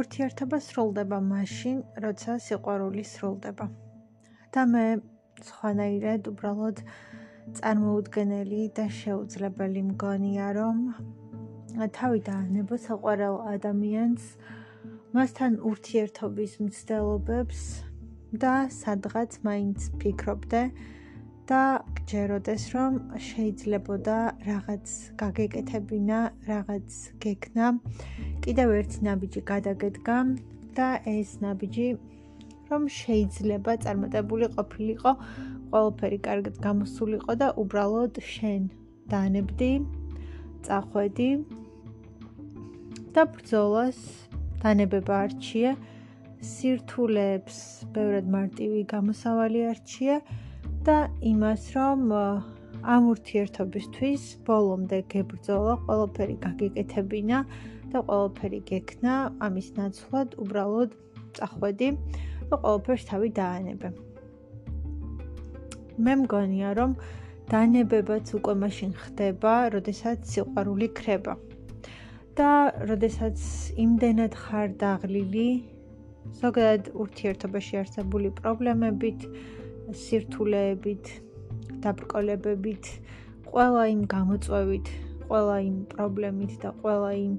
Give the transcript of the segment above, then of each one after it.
ურთიერთობა სრულდება მაშინ, როცა სიყვარული სრულდება. და მე სხვანაირად უბრალოდ წარმოუდგენელი და შეუძლებელი მგონია, რომ თავი დაანებო საყვარელ ადამიანს, მასთან ურთიერთობის მცდელობებს და სადღაც მაინც ფიქრობდე და გჯეროდეს, რომ შეიძლებოდა რაღაც გაგეკეთებინა, რაღაც გექნა, კიდევ ერთი ნაბიჯი გადაგედგა და ეს ნაბიჯი რომ შეიძლება წარმატებული ყოფილიყო, ყველაფერი კარგად გამოსულიყო და უბრალოდ შენ დაანებდი, წახვედი და ბრძოლას დანებება არჩია, სირთულეებს ბევრად მარტივი გამოსავალი არჩია და იმას რომ ამ ურთიერთობისთვის ბოლომდე გებრძოლა, ყველაფერი გაგეკეთებინა და ყველაფერი გექნა, ამის ნაცვლად უბრალოდ წახვედი და ყველაფერს თავი დაანებე. მე მგონია, რომ დანებებაც უკვე მაშინ ხდება, როდესაც სიყვარული ქრება. და როდესაც იმდენად ხარ დაღლილი, ზოგადად ურთიერთობაში არსებული პრობლემებით, სირთულეებით, დაბრკოლებებით, ყველა იმ გამოწვევით, ყველა იმ პრობლემით და ყველა იმ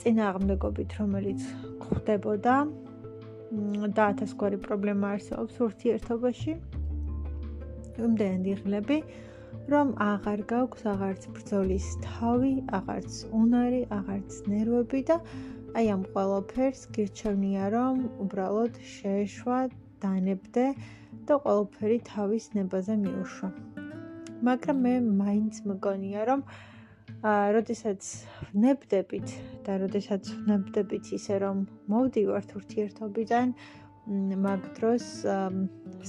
წინააღმდეგობით, რომელიც ხდებოდა, და ათასგვარი პრობლემა არსებობს ურთიერთობაში. იმდენი ღლები, რომ აღარ გაქვს აღარც ბრძოლის თავი, აღარც უნარი, აღარც ნერვები და აი ამ ყველაფერს გირჩევნია, რომ უბრალოდ შეეშვა, დანებდე და ყველაფერი თავის ნებაზე მიუშვა. მაგრამ მე მაინც მგონია, რომ აა, როდესაც ნებდებით და როდესაც ნებდებით ისე რომ მოვდივართ ურთიერთობიდან, მაგ დროს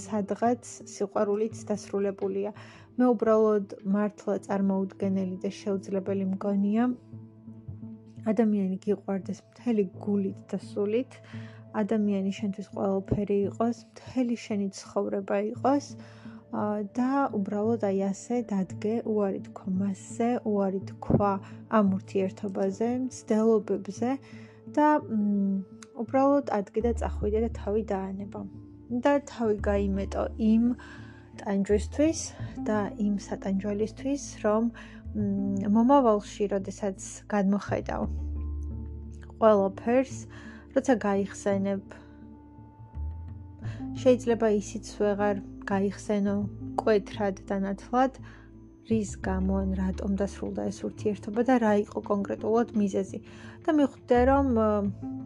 სადღაც სიყვარულიც დასრულებულია. მე უბრალოდ მართლა წარმოუდგენელი და შეუძლებელი მგონია ადამიანი გიყვარდეს მთელი გულით და სულით. ადამიანი შენთვის ყველაფერი იყოს, მთელი შენი ცხოვრება იყოს. და უბრალოდ აი ასე დადგე უარი თქვა მასზე, უარი თქვა ამ ურთიერთობაზე, მცდელობებზე და უბრალოდ ადგე და წახვიდე და თავი დაანება. და თავი გაიმეტო იმ ტანჯვისთვის და იმ სატანჯველისთვის, რომ მომავალში, როდესაც გადმოხედავ ყველაფერს, როცა გაიხსენებ. შეიძლება ისიც ვეღარ გაიხსენო კვეთრად და ნათლად რის გამო ან რატომ დასრულდა ეს ურთიერთობა და რა იყო კონკრეტულად მიზეზი. და მიხვდე რომ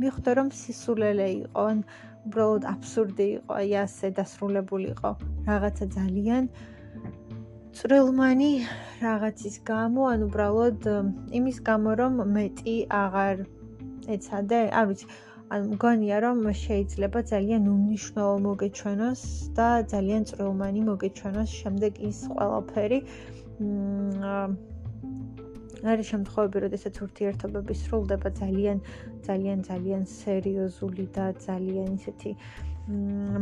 მიხვდე რომ სისულელე იყო ან უბრალოდ აბსურდი იყო აი ასე დასრულებულიყო. რაღაცა ძალიან წრილმანი რაღაცის გამო ან უბრალოდ იმის გამო რომ მეტი აღარ ეცადე. არ ვიცი ან მგონია რომ შეიძლება ძალიან უნიშნულო მოგეჩვენოს და ძალიან წრომანი მოგეჩვენოს შემდეგ ის ყველაფერი. არის შემთხვევები, როდესაც ურთიერთობები სრულდება ძალიან ძალიან ძალიან სერიოზული და ძალიან ისეთი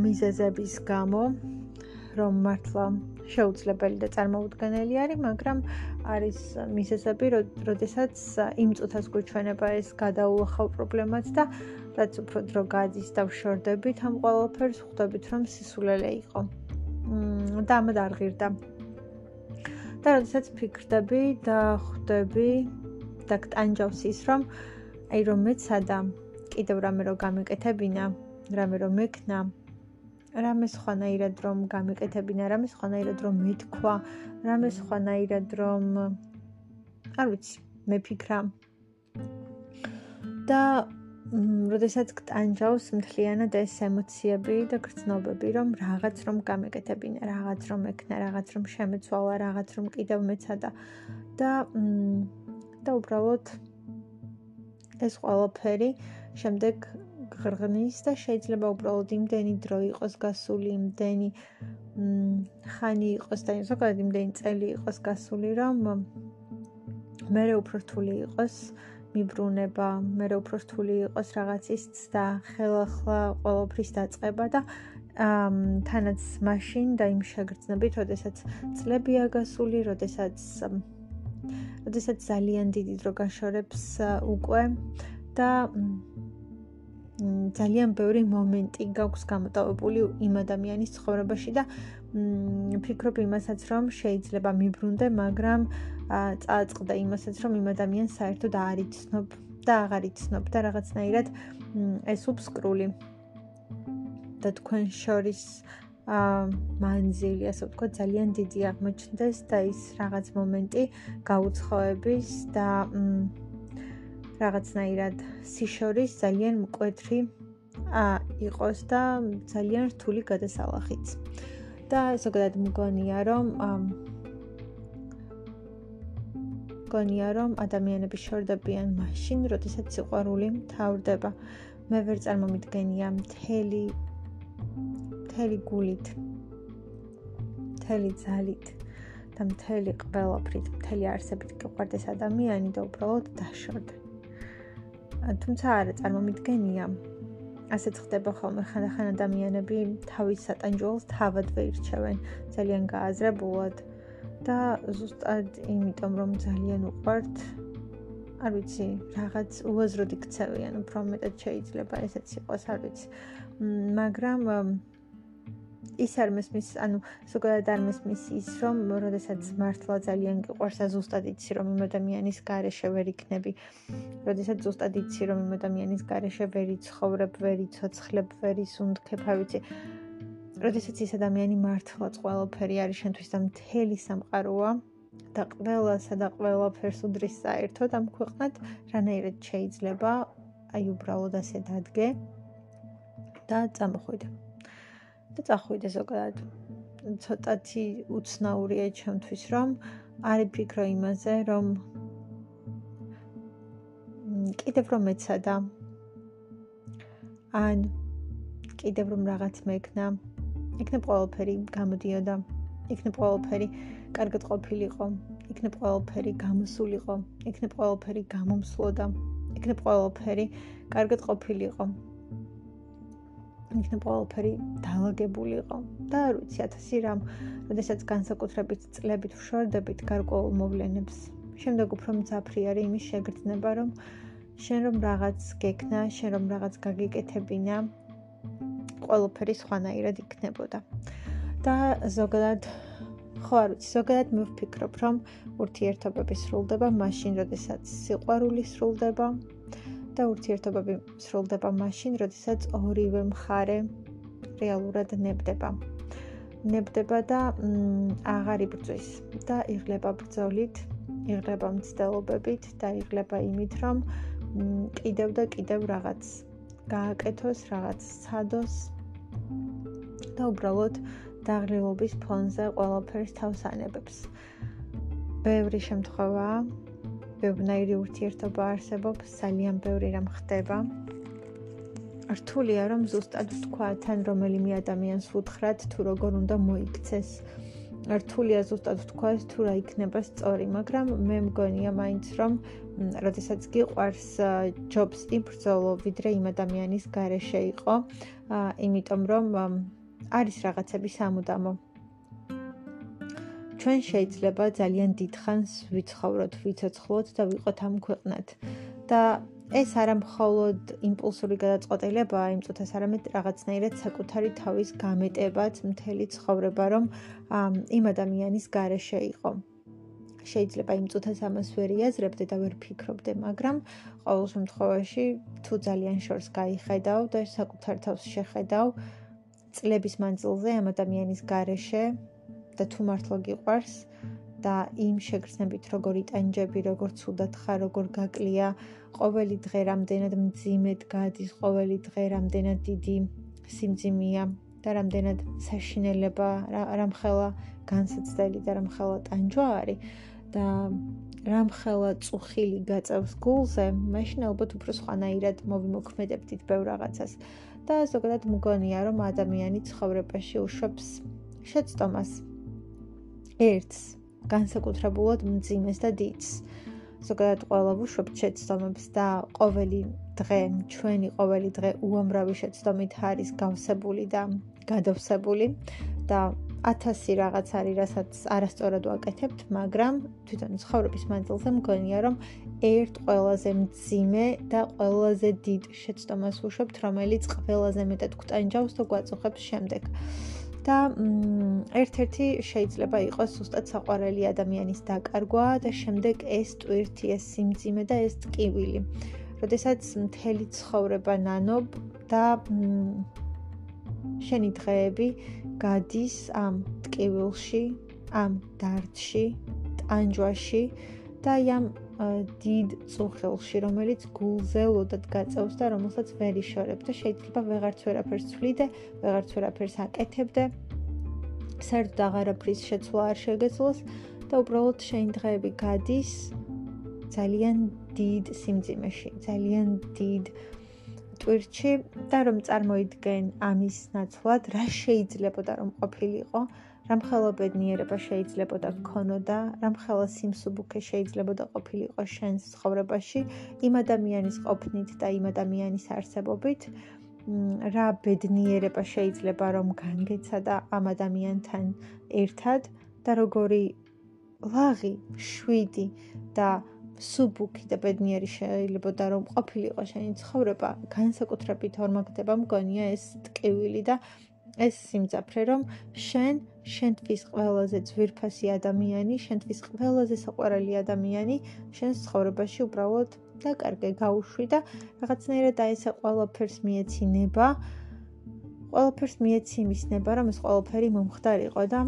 მიზეზების გამო, რომ მართლა შეუძლებელი და წარმოუდგენელი არის, მაგრამ არის მიზეზები, როდესაც იმ წუთას გვჩვენება ეს გადაულახავ პრობლემაც და რაც უფრო დრო გადის და ვშორდებით ამ ყველაფერს ხვდებით რომ სისულელე იყო. მმ და ამ დარღირდა. და როდესაც ფიქრდები და ხვდები და კტანჯავს ის რომ აი რომ მეცადა კიდევ რამე რო გამეკეთებინა, რამე რო მექნა, რამე სხვანაირად რომ გამეკეთებინა, რამე სხვანაირად რომ მეთქვა, რამე სხვანაირად რომ არ ვიცი, მეფიქრა. და როდესაც გტანჯავს მთლიანად ეს ემოციები და გრძნობები, რომ რაღაც რომ გამეკეთებინა, რაღაც რომ ექნა, რაღაც რომ შემეცვალა, რაღაც რომ კიდევ მეცადა და და უბრალოდ ეს ყველაფერი შემდეგ ღრღნის და შეიძლება უბრალოდ იმდენი დრო იყოს გასული, იმდენი ხანი იყოს და ზოგადად იმდენი წელი იყოს გასული, რომ მე უფრო რთული იყოს მიბრუნება, მე რო უფრო რთული იყოს რაღაცის და ხელახლა ყოველფრის დაწყება და ამ თანაც მაშინ და იმ შეგრძნებით, როდესაც წლებია გასული, როდესაც როდესაც ძალიან დიდი დრო გაშორებს უკვე და ძალიან ბევრი მომენტი გაქვს გამოტოვებული იმ ადამიანის ცხოვრებაში და ფიქრობ იმასაც რომ შეიძლება მიბრუნდე, მაგრამ წააწყდა იმასაც რომ იმ ადამიანს საერთოდ არ იცნობ და აღარ იცნობ და რაღაცნაირად ეს უბსკრული და თქვენ შორის ა მანძილი ასე ვთქვა ძალიან დიდი აღმოჩნდეს და ის რაღაც მომენტი გაუცხოების და რაღაცნაირად სიშორის ძალიან მკვეთრი ა იყოს და ძალიან რთული გადასალახიც. და ზოგადად მგონია რომ მგონია რომ ადამიანები შორდებიან მაშინ, როდესაც სიყვარული მთავრდება. მე ვერ წარმომიდგენია მთელი მთელი გულით მთელი ძალით და მთელი ყველაფრით, მთელი არსებით გიყვარდეს ადამიანი და უბრალოდ დაშორდე. თუმცა არა წარმომიდგენია ასეც ხდება ხოლმე ხანდახან ადამიანები თავის სატანჯველს თავად ვეირჩევენ ძალიან გააზრებულად და ზუსტად იმიტომ რომ ძალიან უყვართ არ ვიცი რაღაც უაზროდი ქცევიან უფრო მეტად შეიძლება ესეც იყოს არ ვიცი. მაგრამ ის არ მესმის, ანუ ზოგადად არ მესმის ის, რომ როდესაც მართლა ძალიან გიყვარს, ზუსტად იცი, რომ იმ ადამიანის გარეშე ვერ იქნები. როდესაც ზუსტად იცი, რომ იმ ადამიანის გარეშე ვერ იცხოვრებ, ვერ იცოცხლებ, ვერ ისუნთქებ, აი ვიცი. როდესაც ის ადამიანი მართლა ყველაფერი არის შენთვის და მთელი სამყაროა და ყველასა და ყველაფერს უდრის საერთოდ ამ ქვეყნად, რანაირად შეიძლება აი უბრალოდ ასე დადგე და წამოხვიდე. და წახვიდე ზოგადად. ცოტათი უცნაურია ჩემთვის, რომ არი ფიქრო იმაზე, რომ კიდევ რომ მეცადა. ან კიდევ რომ რაღაც მექნა, იქნებ ყველაფერი გამოდიოდა. იქნებ ყველაფერი კარგად ყოფილიყო. იქნებ ყველაფერი გამოსულიყო. იქნებ ყველაფერი გამომსვლოდა. იქნებ ყველაფერი კარგად ყოფილიყო. იქნებ ყველაფერი დაალაგებულიყო და არ ვიცი 1000 რამ, როდესაც განსაკუთრებით წლებით ვშორდებით გარკვეულ მოვლენებს. შემდეგ უფრო მძაფრი არის იმის შეგრძნება, რომ შენ რომ რაღაც გეკნა, შენ რომ რაღაც გაგიკეთებინა, ყველაფერი სხვანაირად იქნებოდა. და ზოგადად ხო არ ვიცი, ზოგადად მე ვფიქრობ, რომ ურთიერთობები სრულდება მაშინ, როდესაც სიყვარული სრულდება. და ურთიერთობები სრულდება მაშინ, როდესაც ორივე მხარე რეალურად ნებდება. ნებდება და აღარ იბრძვის და იღლება ბრძოლით, იღლება მცდელობებით და იღლება იმით, რომ კიდევ და კიდევ რაღაც გააკეთოს, რაღაც სცადოს და უბრალოდ დაღლილობის ფონზე ყველაფერს თავს ანებებს. ბევრი შემთხვევაა ბევრნაირი ურთიერთობა არსებობს, ძალიან ბევრი რამ ხდება. რთულია რომ ზუსტად ვთქვა თან რომელიმე ადამიანს უთხრათ თუ როგორ უნდა მოიქცეს. რთულია ზუსტად ვთქვა თუ რა იქნება სწორი, მაგრამ მე მგონია მაინც რომ როდესაც გიყვარს ჯობს იბრძოლო ვიდრე იმ ადამიანის გარეშე იყო, იმიტომ რომ არის რაღაცები სამუდამო. ჩვენ შეიძლება ძალიან დიდხანს ვიცხოვროთ, ვიცოცხლოთ და ვიყოთ ამ ქვეყნად. და ეს არა მხოლოდ იმპულსური გადაწყვეტილებაა, იმ წუთას არამედ რაღაცნაირად საკუთარი თავის გამეტებაც მთელი ცხოვრება, რომ იმ ადამიანის გარეშე იყო. შეიძლება იმ წუთას ამას ვერ იაზრებდე და ვერ ფიქრობდე, მაგრამ ყოველ შემთხვევაში თუ ძალიან შორს გაიხედავ და საკუთარ თავს შეხედავ წლების მანძილზე ამ ადამიანის გარეშე და თუ მართლა გიყვარს და იმ შეგრძნებით როგორ იტანჯები, როგორ ცუდად ხარ, როგორ გაკლია, ყოველი დღე რამდენად მძიმედ გადის, ყოველი დღე რამდენად დიდი სიმძიმეა და რამდენად საშინელება, რამხელა განსაცდელი და რამხელა ტანჯვა არის და რამხელა წუხილი გაწევს გულზე, მაშინ ალბათ უფრო სხვანაირად მოვიმოქმედებდით ბევრ რაღაცას. და ზოგადად მგონია, რომ ადამიანი ცხოვრებაში უშვებს შეცდომას. ერთს განსაკუთრებულად მძიმეს და დიდს. ზოგადად ყველა ვუშვებთ შეცდომებს და ყოველი დღე, ჩვენი ყოველი დღე უამრავი შეცდომით არის გავსებული და გადავსებული და 1000 რაღაც არის, რასაც არასწორად ვაკეთებთ, მაგრამ თვითონ ცხოვრების მანძილზე მგონია, რომ ერთ ყველაზე მძიმე და ყველაზე დიდ შეცდომას ვუშვებთ, რომელიც ყველაზე მეტად გვტანჯავს და გვაწუხებს შემდეგ. და ერთ-ერთი შეიძლება იყოს უბრალოდ საყვარელი ადამიანის დაკარგვა და შემდეგ ეს ტვირთი, ეს სიმძიმე და ეს ტკივილი. როდესაც მთელი ცხოვრება ნანობ და შენი დღეები გადის ამ ტკივილში, ამ დარდში, ტანჯვაში და ამ დიდ წუხელში, რომელიც გულზე ლოდად გაწევს და რომელსაც ვერ იშორებ და შეიძლება ვეღარც ვერაფერს ცვლიდე, ვეღარც ვერაფერს აკეთებდე. საერთოდ აღარაფრის შეცვლა არ შეგეძლოს და უბრალოდ შენ დღეები გადის ძალიან დიდ სიმძიმეში, ძალიან დიდ ტვირთში და რომ წარმოიდგენ ამის ნაცვლად, რა შეიძლება და რომ ყოფილიყო, რამხელა ბედნიერება შეიძლება და გქონოდა, რამხელა სიმსუბუქე შეიძლება და ყოფილიყო შენს ცხოვრებაში იმ ადამიანის ყოფნით და იმ ადამიანის არსებობით. რა ბედნიერება შეიძლება რომ განგეცა და ამ ადამიანთან ერთად და როგორი ლაღი, შვიდი და სუბუქი და ბედნიერი შეიძლება და რომ ყოფილიყო შენი ცხოვრება, განსაკუთრებით ორმაგდება მგონია ეს ტკივილი და ეს სიმძაფრე რომ შენ შენთვის ყველაზე ძვირფასი ადამიანი, შენთვის ყველაზე საყვარელი ადამიანი შენს ცხოვრებაში უბრალოდ დაკარგე, გაუშვი და რაღაცნაირად აი ესე ყველაფერს მიეცინება. ყველაფერს მიეციმის ნება, რომ ეს ყველაფერი მომხდარიყო და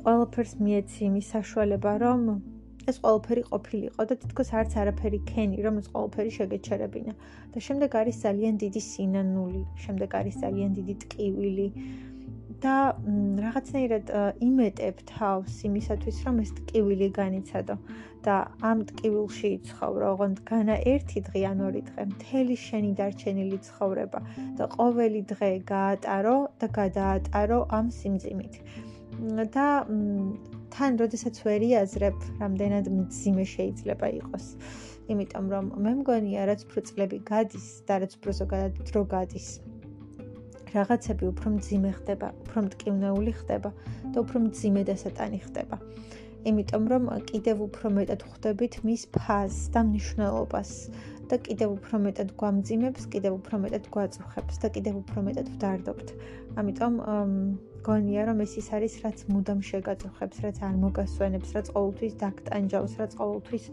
ყველაფერს მიეციმის საშუალება, რომ ეს ყველაფერი ყოფილიყო და თითქოს არც არაფერი ქენი, რომ ეს ყველაფერი შეგეჩერებინა. და შემდეგ არის ძალიან დიდი სინანული, შემდეგ არის ძალიან დიდი ტკივილი და რაღაცნაირად იმეტებ თავს იმისათვის, რომ ეს ტკივილი განიცადო და ამ ტკივილში ცხოვრო, ოღონდ განა ერთი დღე ან ორი დღე, მთელი შენი დარჩენილი ცხოვრება და ყოველი დღე გაატარო და გადაატარო ამ სიმძიმით. და თან როდესაც ვერიაზრებ, რამდენად მძიმე შეიძლება იყოს. იმიტომ რომ მე მგონია, რაც უფრო წლები გადის და რაც უფრო ზოგადად დრო გადის, რაღაცები უფრო მძიმე ხდება, უფრო მტკივნეული ხდება და უფრო მძიმე დასატანი ხდება. იმიტომ რომ კიდევ უფრო მეტად ხვდებით მის ფაზს და მნიშვნელობას და კიდევ უფრო მეტად გვამძიმებს, კიდევ უფრო მეტად გვაწუხებს და კიდევ უფრო მეტად ვდარდობთ. ამიტომ გონია რომ ეს ის არის რაც მუდამ შეგაწუხებს, რაც არ მოგასვენებს, რაც ყოველთვის დაგტანჯავს, რაც ყოველთვის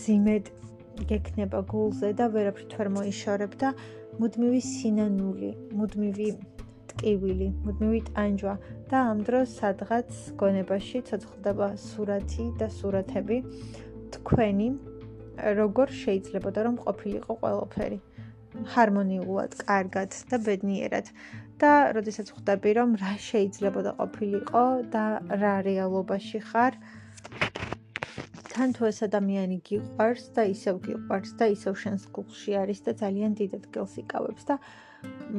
ძიმედ გექნება გულზე და ვერაფრით ვერ მოიშორებ და მუდმივი სინანული, მუდმივი ტკივილი, მუდმივი ტანჯვა და ამ დროს სადღაც გონებაში ცოცხლდება სურათი და სურათები თქვენი როგორ შეიძლება და რომ ყოფილიყო ყველაფერი ჰარმონიულად, კარგად და ბედნიერად. და როდესაც ხვდები რომ რა შეიძლება და ყოფილიყო და რა რეალობაში ხარ თან თუ ეს ადამიანი გიყვარს და ისევ გიყვარს და ისევ შენს გულში არის და ძალიან დიდ ადგილს იკავებს და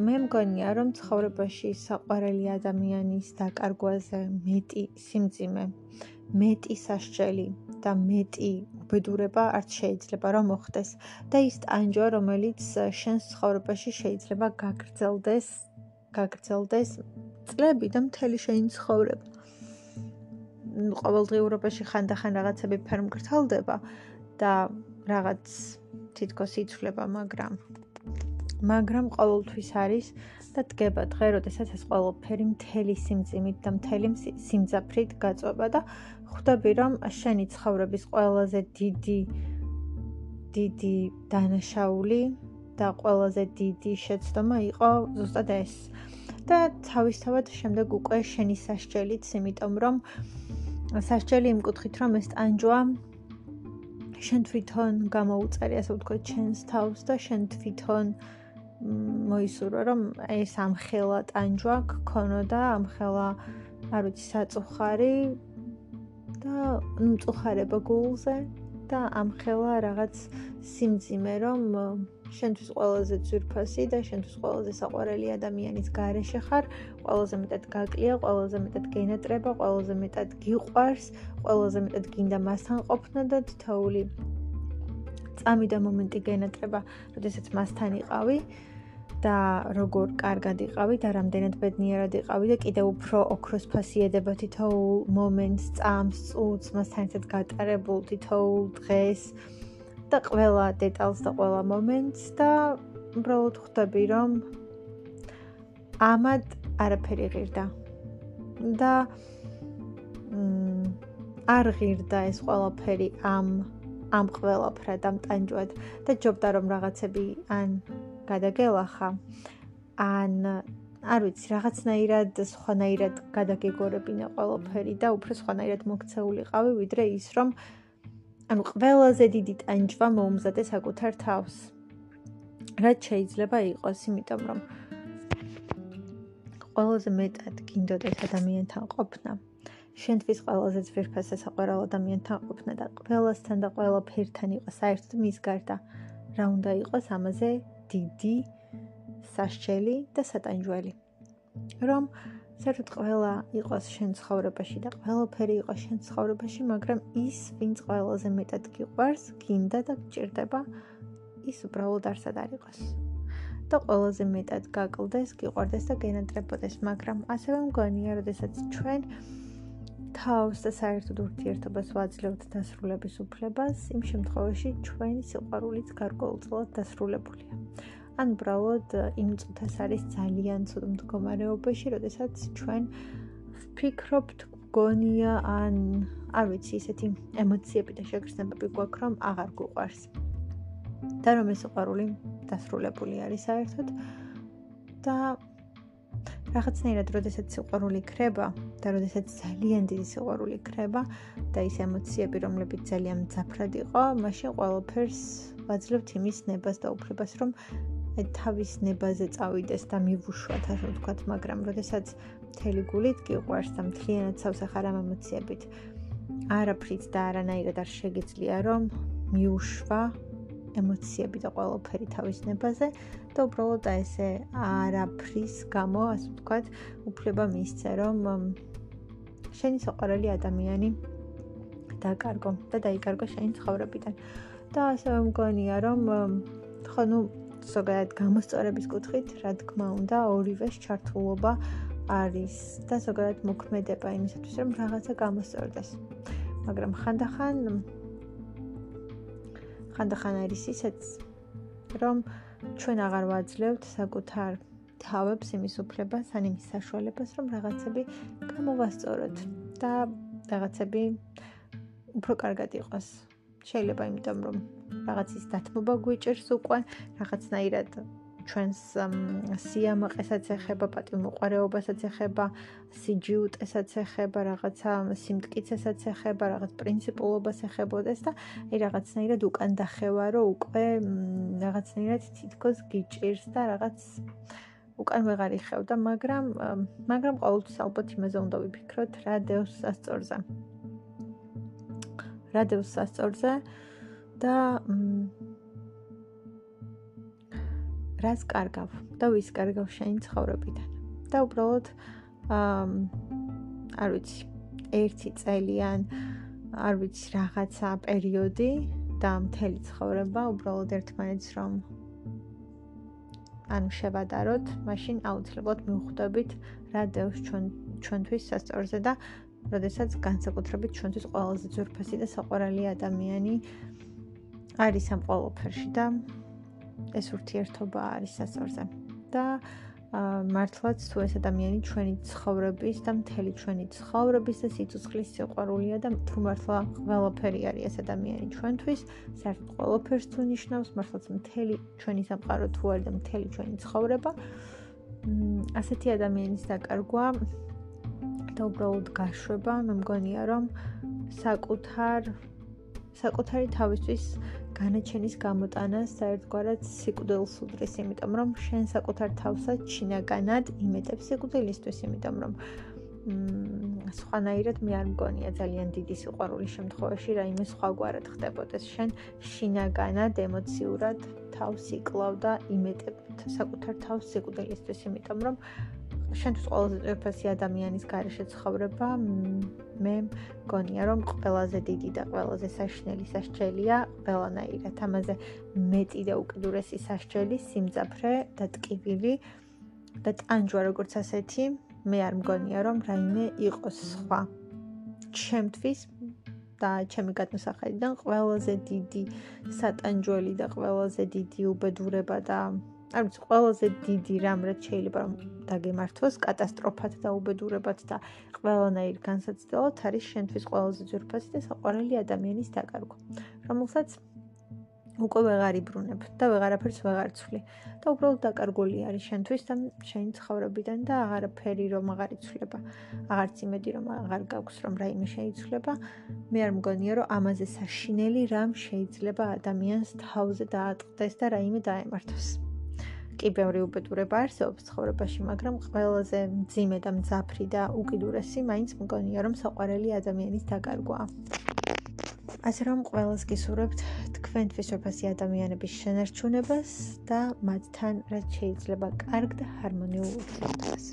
მე მგონია რომ ცხოვრებაში საყვარელი ადამიანის დაკარგვაზე მეტი სიმძიმე მეტი სასჯელი და მეტი უბედურება არც შეიძლება რომ მოხდეს და ის ტანჯვა რომელიც შენს ცხოვრებაში შეიძლება გაგრძელდეს გაგრძელდეს წლები და მთელი შენი ცხოვრება. ყოველდღიურობაში ხანდახან რაღაცები ფერმკრთალდება და რაღაც თითქოს იცვლება, მაგრამ მაგრამ ყოველთვის არის და დგება დღე, როდესაც ეს ყველაფერი მთელი სიმძიმით და მთელი სიმძაფრით გაწובה და ხვდები, რომ შენი ცხოვრების ყველაზე დიდი დიდი დანაშაული და ყველაზე დიდი შეცდომა იყო ზუსტად ეს. და თავისთავად შემდეგ უკვე შენი სასჯელიც, იმიტომ რომ სასჯელი იმ კუთხით, რომ ეს ტანჯვა შენ თვითონ გამოუწერი, ასე ვთქვათ, შენს თავს და შენ თვითონ აა მოისურვა რომ ეს ამხელა ტანჯვა გქონოდა, ამხელა არ ვიცი, საწუხარი და ნუ წუხარება გულზე და ამხელა რაღაც სიმძიმე რომ შენთვის ყველაზე ძვირფასი და შენთვის ყველაზე საყვარელი ადამიანის გარეშე ხარ, ყველაზე მეტად გაკლია, ყველაზე მეტად გენატრება, ყველაზე მეტად გიყვარს, ყველაზე მეტად გინდა მასთან ყოფნა და თითოეული წამი და მომენტი გენატრება, როდესაც მასთან იყავი და როგორ კარგად იყავი და რამდენად ბედნიერად იყავი და კიდევ უფრო ოქროს ფასი ედება თითოეულ მომენტს, წამს, წუთს, მასთან ერთად გატარებულ თითოეულ დღეს და ყველა დეტალს და ყველა მომენტს და უბრალოდ ხვდები რომ ამად არაფერი ღირდა. და მ არ ღირდა ეს ყველაფერი ამ ამ ყველაფრად ამ ტანჯვად და ჯობდა რომ რაღაცები ან გადაგელახა. ან არ ვიცი რაღაცნაირად სხვანაირად გადაგეგორებინა ყველაფერი და უფრო სხვანაირად მოქცეულიყავი ვიდრე ის რომ ანუ ყველაზე დიდი ტანჯვა მოუმზადე საკუთარ თავს. რაც შეიძლება იყოს იმიტომ რომ ყველაზე მეტად გინდოდეს ადამიანთან ყოფნა. შენთვის ყველაზე ძვირფასი საყვარელ ადამიანთან ყოფნა და ყველასთან და ყველაფერთან იყო საერთოდ მის გარდა. რა უნდა იყოს ამაზე დიდი სასჯელი და სატანჯველი რომ საერთოდ ყველა იყოს შენ ცხოვრებაში და ყველაფერი იყოს შენ ცხოვრებაში მაგრამ ის ვინც ყველაზე მეტად გიყვარს გინდა და გჭირდება ის უბრალოდ არ იყოს. და ყველაზე მეტად გაკლდეს, გიყვარდეს და გენატრებოდეს, მაგრამ ასევე მგონია, როდესაც ჩვენ თავს და საერთოდ ურთიერთობას ვაძლევთ დასრულების უფლებას, იმ შემთხვევაში ჩვენი სიყვარულიც გარკვეულწილად დასრულებულია. ან უბრალოდ იმ წუთას არის ძალიან ცუდ მდგომარეობაში, როდესაც ჩვენ ვფიქრობთ, გონია ან არ ვიცი, ისეთი ემოციები და შეგრძნებები გვაქვს, რომ აღარ გვყვარს. და რომ ეს სიყვარული დასრულებული არის საერთოდ და რაღაცნაირად, როდესაც სიყვარული ქრება და როდესაც ძალიან დიდი სიყვარული ქრება და ის ემოციები, რომლებიც ძალიან მძაფრად იყო, მაშინ ყველაფერს ვაძლევთ იმის ნებას და უფლებას, რომ თავის ნებაზე წავიდეს და მივუშვათ, ასე ვთქვათ, მაგრამ როდესაც მთელი გულით გიყვარს და მთლიანად სავსახარ ამ ემოციებით, არაფრით და არანაირად არ შეგიძლია, რომ მიუშვა ემოციები და ყველაფერი თავის ნებაზე და უბრალოდ აი ესე არაფრის გამო, ასე ვთქვათ, უფლება მისცე, რომ შენი საყვარელი ადამიანი დაკარგო და დაიკარგო შენი ცხოვრებიდან. და ასევე მგონია, რომ ხო ნუ ზოგადად გამოსწორების კუთხით, რა თქმა უნდა, ორივეს ჩართულობა არის და ზოგადად მოქმედება იმისათვის, რომ რაღაცა გამოსწორდეს. მაგრამ ხანდახან ხანდახან არის ისეც რომ ჩვენ აღარ ვაძლევთ საკუთარ თავებს იმის უფლებას ან იმის საშუალებას რომ რაღაცები გამოვასწოროთ და რაღაცები უფრო კარგად იყოს. შეიძლება იმიტომ რომ რაღაცის დათმობა გვიჭერს უკვე რაღაცნაირად ჩვენს სიამაყესაც ეხება, პატიმოყარეობასაც ეხება, სიჯიუტესაც ეხება, რაღაცა სიმტკიცესაც ეხება, რაღაც პრინციპულობას ეხებოდეს და აი რაღაცნაირად უკან დახევა, რომ უკვე რაღაცნაირად თითქოს გიჭირს და რაღაც უკან ვეღარ იხევდა, მაგრამ მაგრამ ყოველთვის ალბათ იმაზე უნდა ვიფიქროთ, რა დევს სასწორზე. რა დევს სასწორზე და რას კარგავ და ვის კარგავ შენი ცხოვრებიდან. და უბრალოდ აა არ ვიცი, ერთი წელიან არ ვიცი რაღაცა პერიოდი და მთელი ცხოვრება უბრალოდ ერთმანეთს რომ ანუ შევადაროთ, მაშინ აუცილებლად მივხვდებით რა დევს ჩვენ ჩვენთვის სასწორზე და როდესაც განსაკუთრებით ჩვენთვის ყველაზე ძვირფასი და საყვარელი ადამიანი არის ამ ყოველფერში და ეს ურთიერთობა არის სასწორზე. და მართლაც თუ ეს ადამიანი ჩვენი ცხოვრების და მთელი ჩვენი ცხოვრების და სიცოცხლის სიყვარულია და თუ მართლა ყველაფერი არის ეს ადამიანი ჩვენთვის, საერთოდ ყველაფერს თუ ნიშნავს, მართლაც მთელი ჩვენი სამყარო თუ არის და მთელი ჩვენი ცხოვრება, ასეთი ადამიანის დაკარგვა და უბრალოდ გაშვება, მე მგონია რომ საკუთარ საკუთარი თავისთვის განაჩენის გამოტანას საერთგვარად სიკვდილს უდრის, იმიტომ რომ შენ საკუთარ თავსაც ჩინაგანად იმეტებს სიკვდილისთვის, იმიტომ რომ მ სხვანაირად მე არ მგონია ძალიან დიდი სიყვარულის შემთხვევაში რაიმე სხვაგვარად ხდებოდეს. შენ შინაგანად ემოციურად თავს იკლავ და იმეტებ საკუთარ თავს სიკვდილისთვის, იმიტომ რომ შენთვის ყველაზე ძვირფასი ადამიანის გარეშე ცხოვრება მე მგონია რომ ყველაზე დიდი და ყველაზე საშნელი სასჯელია ყველანაირად ამაზე მეტი და უკიდურესი სასჯელი სიმძაფრე და ტკივილი და ტანჯვა როგორც ასეთი მე არ მგონია რომ რაიმე იყოს სხვა. ჩემთვის და ჩემი გადმოსახედიდან ყველაზე დიდი სატანჯველი და ყველაზე დიდი უბედურება და არ ვიცი ყველაზე დიდი რამ რაც შეიძლება რომ დაგემართოს კატასტროფად და უბედურებად და ყველანაირ განსაცდელად არის შენთვის ყველაზე ძვირფასი და საყვარელი ადამიანის დაკარგვა. რომელსაც უკვე ვეღარ იბრუნებ და ვეღარაფერს ვეღარ ცვლი და უბრალოდ დაკარგული არის შენთვის და შენი ცხოვრებიდან და აღარაფერი რომ აღარ იცვლება. აღარც იმედი რომ აღარ გაქვს რომ რაიმე შეიცვლება. მე არ მგონია რომ ამაზე საშინელი რამ შეიძლება ადამიანს თავზე დაატყდეს და რაიმე დაემართოს კი ბევრი უბედურება არსებობს ცხოვრებაში მაგრამ ყველაზე მძიმე და მძაფრი და უკიდურესი მაინც მგონია რომ საყვარელი ადამიანის დაკარგვაა ასე რომ ყველას გისურვებთ თქვენთვის უფასი ადამიანების შენარჩუნებას და მათთან რაც შეიძლება კარგ და ჰარმონიულ ურთიერთობას.